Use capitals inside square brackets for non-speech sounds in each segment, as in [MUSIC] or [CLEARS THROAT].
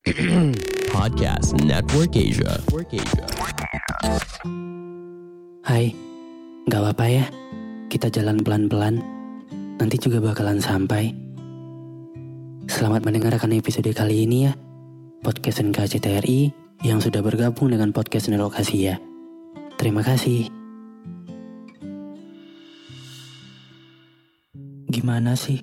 [CLEARS THROAT] Podcast Network Asia. Network Asia. Hai, gak apa-apa ya. Kita jalan pelan-pelan. Nanti juga bakalan sampai. Selamat mendengarkan episode kali ini ya. Podcast NKCTRI yang sudah bergabung dengan podcast Nelokasi ya. Terima kasih. Gimana sih?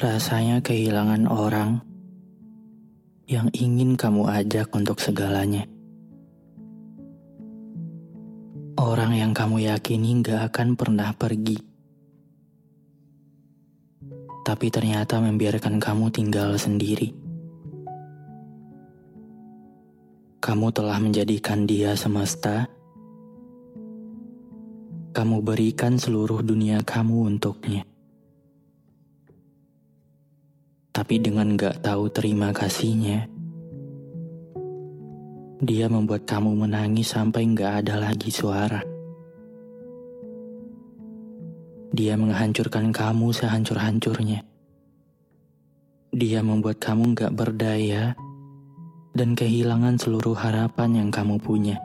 Rasanya kehilangan orang yang ingin kamu ajak untuk segalanya. Orang yang kamu yakini gak akan pernah pergi. Tapi ternyata membiarkan kamu tinggal sendiri. Kamu telah menjadikan dia semesta. Kamu berikan seluruh dunia kamu untuknya. Tapi dengan gak tahu terima kasihnya, dia membuat kamu menangis sampai gak ada lagi suara. Dia menghancurkan kamu sehancur-hancurnya. Dia membuat kamu gak berdaya dan kehilangan seluruh harapan yang kamu punya.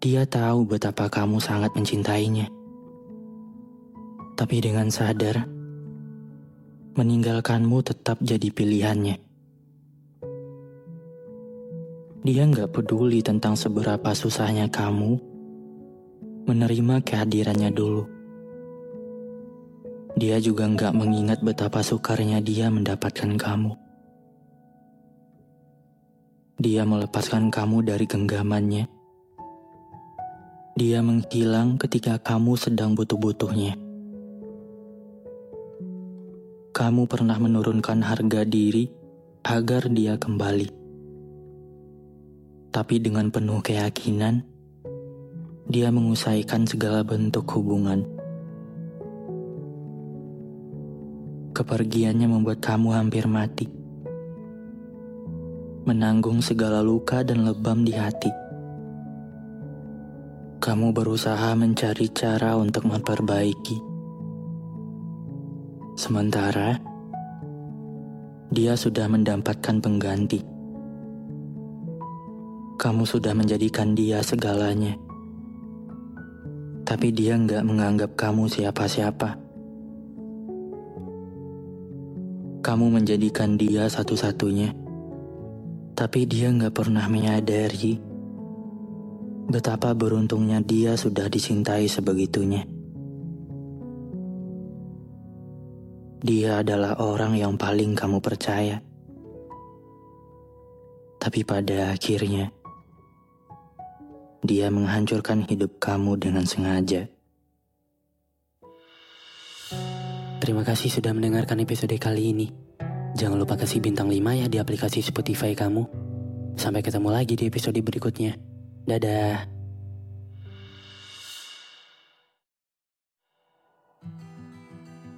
Dia tahu betapa kamu sangat mencintainya. Tapi dengan sadar, meninggalkanmu tetap jadi pilihannya. Dia nggak peduli tentang seberapa susahnya kamu menerima kehadirannya dulu. Dia juga nggak mengingat betapa sukarnya dia mendapatkan kamu. Dia melepaskan kamu dari genggamannya. Dia menghilang ketika kamu sedang butuh-butuhnya. Kamu pernah menurunkan harga diri agar dia kembali. Tapi dengan penuh keyakinan, dia mengusaikan segala bentuk hubungan. Kepergiannya membuat kamu hampir mati. Menanggung segala luka dan lebam di hati. Kamu berusaha mencari cara untuk memperbaiki. Sementara dia sudah mendapatkan pengganti. Kamu sudah menjadikan dia segalanya. Tapi dia nggak menganggap kamu siapa-siapa. Kamu menjadikan dia satu-satunya. Tapi dia nggak pernah menyadari betapa beruntungnya dia sudah dicintai sebegitunya. Dia adalah orang yang paling kamu percaya. Tapi pada akhirnya, dia menghancurkan hidup kamu dengan sengaja. Terima kasih sudah mendengarkan episode kali ini. Jangan lupa kasih bintang 5 ya di aplikasi Spotify kamu. Sampai ketemu lagi di episode berikutnya. Dadah.